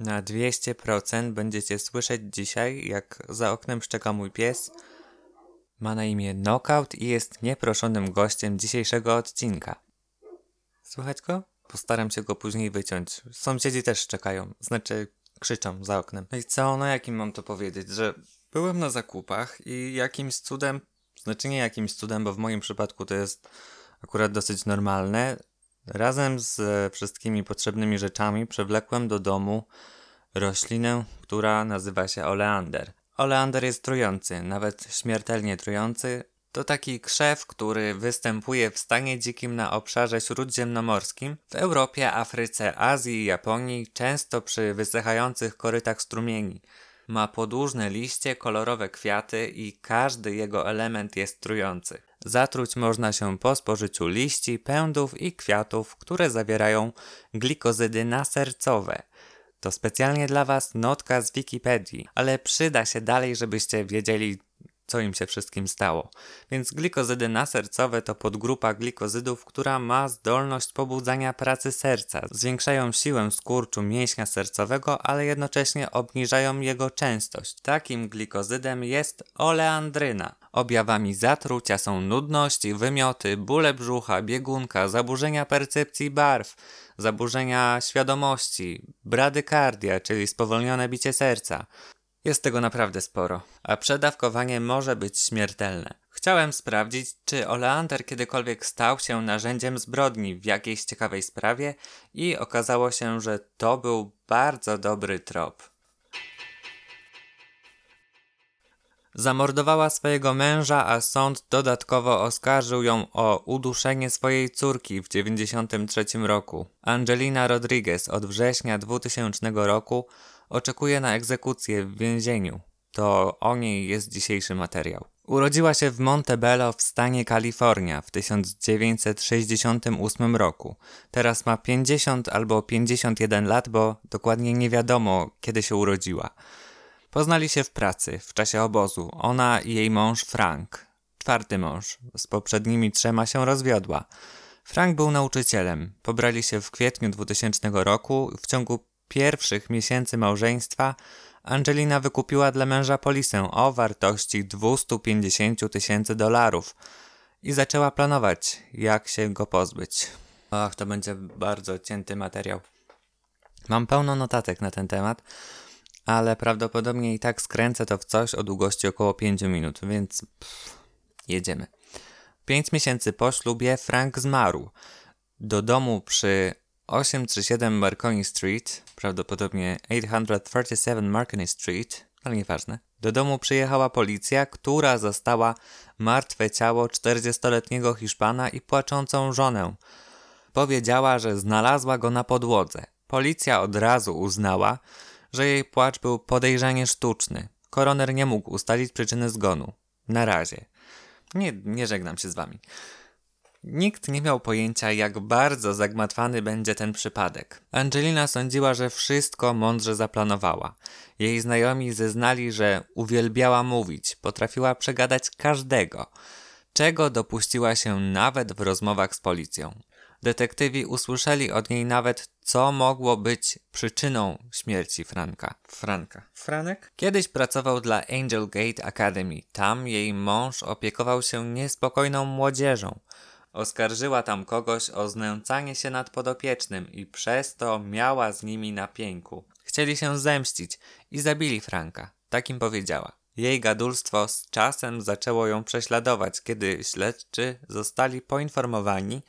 Na 200% będziecie słyszeć dzisiaj, jak za oknem szczeka mój pies. Ma na imię Knockout i jest nieproszonym gościem dzisiejszego odcinka. Słychać go? Postaram się go później wyciąć. Sąsiedzi też czekają, znaczy krzyczą za oknem. No i co, no jakim mam to powiedzieć, że byłem na zakupach i jakimś cudem, znaczy nie jakimś cudem, bo w moim przypadku to jest akurat dosyć normalne, razem z wszystkimi potrzebnymi rzeczami przewlekłem do domu roślinę, która nazywa się oleander. Oleander jest trujący, nawet śmiertelnie trujący. To taki krzew, który występuje w stanie dzikim na obszarze śródziemnomorskim, w Europie, Afryce, Azji i Japonii, często przy wysychających korytach strumieni. Ma podłużne liście, kolorowe kwiaty i każdy jego element jest trujący. Zatruć można się po spożyciu liści, pędów i kwiatów, które zawierają glikozydy nasercowe. To specjalnie dla Was notka z Wikipedii, ale przyda się dalej, żebyście wiedzieli, co im się wszystkim stało. Więc glikozydy nasercowe to podgrupa glikozydów, która ma zdolność pobudzania pracy serca. Zwiększają siłę skurczu mięśnia sercowego, ale jednocześnie obniżają jego częstość. Takim glikozydem jest oleandryna. Objawami zatrucia są nudność, wymioty, bóle brzucha, biegunka, zaburzenia percepcji barw, zaburzenia świadomości, bradykardia, czyli spowolnione bicie serca. Jest tego naprawdę sporo, a przedawkowanie może być śmiertelne. Chciałem sprawdzić, czy oleander kiedykolwiek stał się narzędziem zbrodni w jakiejś ciekawej sprawie i okazało się, że to był bardzo dobry trop. Zamordowała swojego męża, a sąd dodatkowo oskarżył ją o uduszenie swojej córki w 1993 roku. Angelina Rodriguez od września 2000 roku oczekuje na egzekucję w więzieniu. To o niej jest dzisiejszy materiał. Urodziła się w Montebello w stanie Kalifornia w 1968 roku. Teraz ma 50 albo 51 lat, bo dokładnie nie wiadomo, kiedy się urodziła. Poznali się w pracy, w czasie obozu. Ona i jej mąż Frank. Czwarty mąż. Z poprzednimi trzema się rozwiodła. Frank był nauczycielem. Pobrali się w kwietniu 2000 roku. W ciągu pierwszych miesięcy małżeństwa Angelina wykupiła dla męża polisę o wartości 250 tysięcy dolarów i zaczęła planować, jak się go pozbyć. Ach, to będzie bardzo cięty materiał. Mam pełno notatek na ten temat, ale prawdopodobnie i tak skręcę to w coś o długości około 5 minut, więc pff, jedziemy. Pięć miesięcy po ślubie Frank zmarł. Do domu przy 837 Marconi Street, prawdopodobnie 837 Marconi Street, ale nieważne. Do domu przyjechała policja, która zastała martwe ciało 40-letniego Hiszpana i płaczącą żonę. Powiedziała, że znalazła go na podłodze. Policja od razu uznała, że jej płacz był podejrzanie sztuczny. Koroner nie mógł ustalić przyczyny zgonu. Na razie. Nie, nie żegnam się z wami. Nikt nie miał pojęcia, jak bardzo zagmatwany będzie ten przypadek. Angelina sądziła, że wszystko mądrze zaplanowała. Jej znajomi zeznali, że uwielbiała mówić, potrafiła przegadać każdego, czego dopuściła się nawet w rozmowach z policją. Detektywi usłyszeli od niej nawet, co mogło być przyczyną śmierci Franka. Franka. Franek? Kiedyś pracował dla Angel Gate Academy. Tam jej mąż opiekował się niespokojną młodzieżą. Oskarżyła tam kogoś o znęcanie się nad podopiecznym i przez to miała z nimi na pięku. Chcieli się zemścić i zabili Franka. Tak im powiedziała. Jej gadulstwo z czasem zaczęło ją prześladować, kiedy śledczy zostali poinformowani,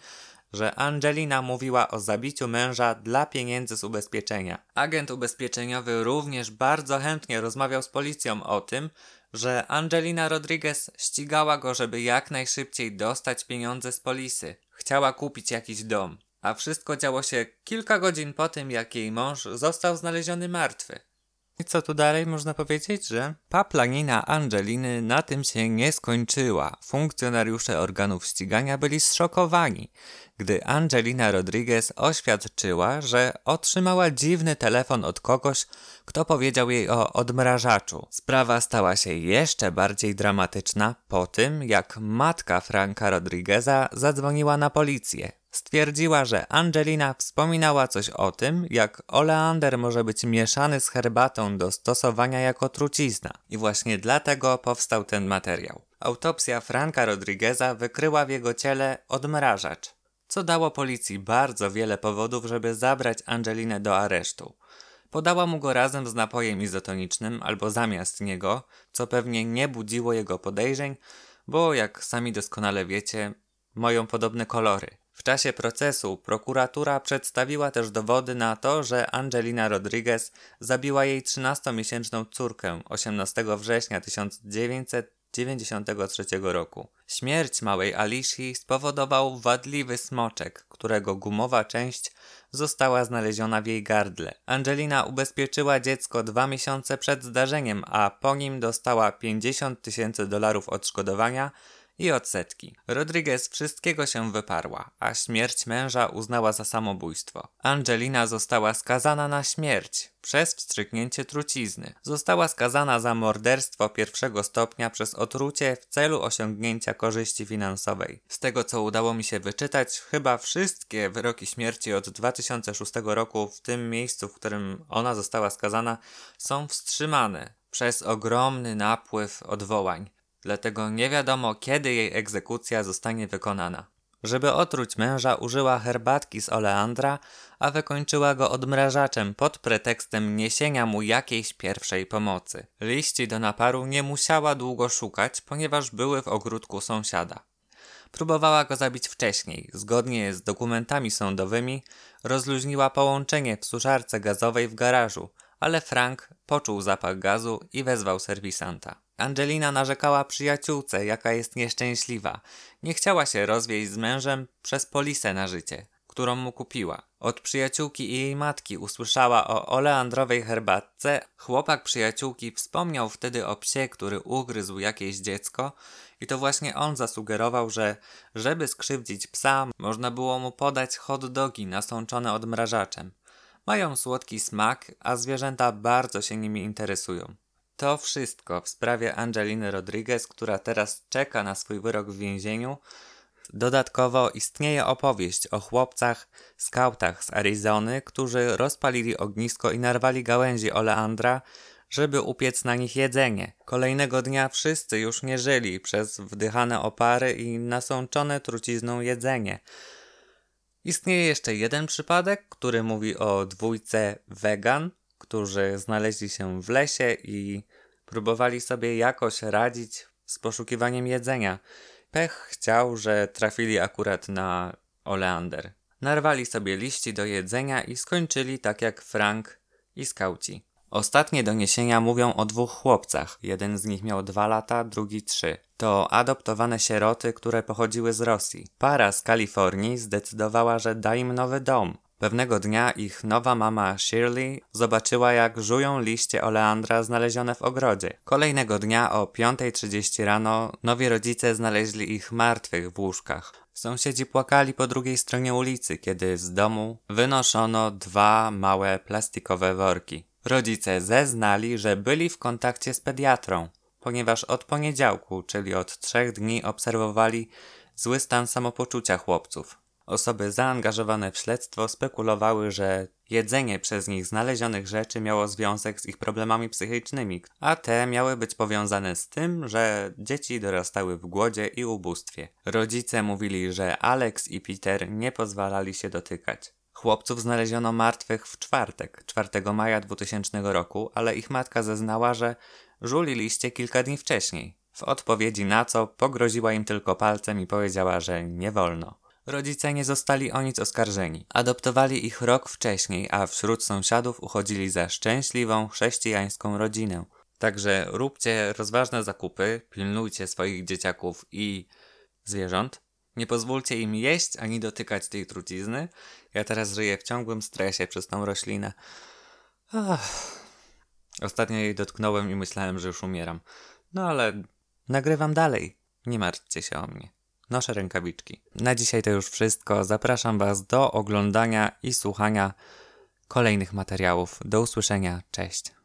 że Angelina mówiła o zabiciu męża dla pieniędzy z ubezpieczenia. Agent ubezpieczeniowy również bardzo chętnie rozmawiał z policją o tym, że Angelina Rodriguez ścigała go, żeby jak najszybciej dostać pieniądze z polisy. Chciała kupić jakiś dom. A wszystko działo się kilka godzin po tym, jak jej mąż został znaleziony martwy. I co tu dalej można powiedzieć, że paplanina Angeliny na tym się nie skończyła. Funkcjonariusze organów ścigania byli zszokowani, gdy Angelina Rodriguez oświadczyła, że otrzymała dziwny telefon od kogoś, kto powiedział jej o odmrażaczu. Sprawa stała się jeszcze bardziej dramatyczna po tym, jak matka Franka Rodrigueza zadzwoniła na policję. Stwierdziła, że Angelina wspominała coś o tym, jak oleander może być mieszany z herbatą do stosowania jako trucizna. I właśnie dlatego powstał ten materiał. Autopsja Franka Rodrigueza wykryła w jego ciele odmrażacz, co dało policji bardzo wiele powodów, żeby zabrać Angelinę do aresztu. Podała mu go razem z napojem izotonicznym albo zamiast niego, co pewnie nie budziło jego podejrzeń, bo jak sami doskonale wiecie, mają podobne kolory. W czasie procesu prokuratura przedstawiła też dowody na to, że Angelina Rodriguez zabiła jej 13-miesięczną córkę 18 września 1993 roku. Śmierć małej Alicji spowodował wadliwy smoczek, którego gumowa część została znaleziona w jej gardle. Angelina ubezpieczyła dziecko dwa miesiące przed zdarzeniem, a po nim dostała 50 tysięcy dolarów odszkodowania i odsetki. Rodriguez wszystkiego się wyparła, a śmierć męża uznała za samobójstwo. Angelina została skazana na śmierć przez wstrzyknięcie trucizny. Została skazana za morderstwo pierwszego stopnia przez otrucie w celu osiągnięcia korzyści finansowej. Z tego co udało mi się wyczytać, chyba wszystkie wyroki śmierci od 2006 roku w tym miejscu, w którym ona została skazana, są wstrzymane przez ogromny napływ odwołań dlatego nie wiadomo kiedy jej egzekucja zostanie wykonana. Żeby otruć męża, użyła herbatki z oleandra, a wykończyła go odmrażaczem pod pretekstem niesienia mu jakiejś pierwszej pomocy. Liści do naparu nie musiała długo szukać, ponieważ były w ogródku sąsiada. Próbowała go zabić wcześniej. Zgodnie z dokumentami sądowymi, rozluźniła połączenie w suszarce gazowej w garażu, ale Frank poczuł zapach gazu i wezwał serwisanta. Angelina narzekała przyjaciółce, jaka jest nieszczęśliwa. Nie chciała się rozwieść z mężem przez polisę na życie, którą mu kupiła. Od przyjaciółki i jej matki usłyszała o oleandrowej herbatce. Chłopak przyjaciółki wspomniał wtedy o psie, który ugryzł jakieś dziecko i to właśnie on zasugerował, że żeby skrzywdzić psa, można było mu podać hot dogi nasączone odmrażaczem. Mają słodki smak, a zwierzęta bardzo się nimi interesują. To wszystko w sprawie Angeliny Rodriguez, która teraz czeka na swój wyrok w więzieniu. Dodatkowo istnieje opowieść o chłopcach, skautach z Arizony, którzy rozpalili ognisko i narwali gałęzi oleandra, żeby upiec na nich jedzenie. Kolejnego dnia wszyscy już nie żyli przez wdychane opary i nasączone trucizną jedzenie. Istnieje jeszcze jeden przypadek, który mówi o dwójce wegan, którzy znaleźli się w lesie i próbowali sobie jakoś radzić z poszukiwaniem jedzenia. Pech chciał, że trafili akurat na oleander. Narwali sobie liści do jedzenia i skończyli tak jak Frank i skauci. Ostatnie doniesienia mówią o dwóch chłopcach. Jeden z nich miał dwa lata, drugi trzy. To adoptowane sieroty, które pochodziły z Rosji. Para z Kalifornii zdecydowała, że da im nowy dom. Pewnego dnia ich nowa mama Shirley zobaczyła, jak żują liście oleandra znalezione w ogrodzie. Kolejnego dnia o 5.30 rano nowi rodzice znaleźli ich martwych w łóżkach. Sąsiedzi płakali po drugiej stronie ulicy, kiedy z domu wynoszono dwa małe plastikowe worki. Rodzice zeznali, że byli w kontakcie z pediatrą, ponieważ od poniedziałku, czyli od trzech dni, obserwowali zły stan samopoczucia chłopców. Osoby zaangażowane w śledztwo spekulowały, że jedzenie przez nich znalezionych rzeczy miało związek z ich problemami psychicznymi, a te miały być powiązane z tym, że dzieci dorastały w głodzie i ubóstwie. Rodzice mówili, że Alex i Peter nie pozwalali się dotykać. Chłopców znaleziono martwych w czwartek, 4 maja 2000 roku, ale ich matka zeznała, że żuli liście kilka dni wcześniej. W odpowiedzi na co pogroziła im tylko palcem i powiedziała, że nie wolno. Rodzice nie zostali o nic oskarżeni. Adoptowali ich rok wcześniej, a wśród sąsiadów uchodzili za szczęśliwą, chrześcijańską rodzinę. Także róbcie rozważne zakupy, pilnujcie swoich dzieciaków i zwierząt. Nie pozwólcie im jeść ani dotykać tej trucizny. Ja teraz żyję w ciągłym stresie przez tą roślinę. Ach. Ostatnio jej dotknąłem i myślałem, że już umieram. No ale nagrywam dalej. Nie martwcie się o mnie. Noszę rękawiczki. Na dzisiaj to już wszystko. Zapraszam Was do oglądania i słuchania kolejnych materiałów. Do usłyszenia. Cześć.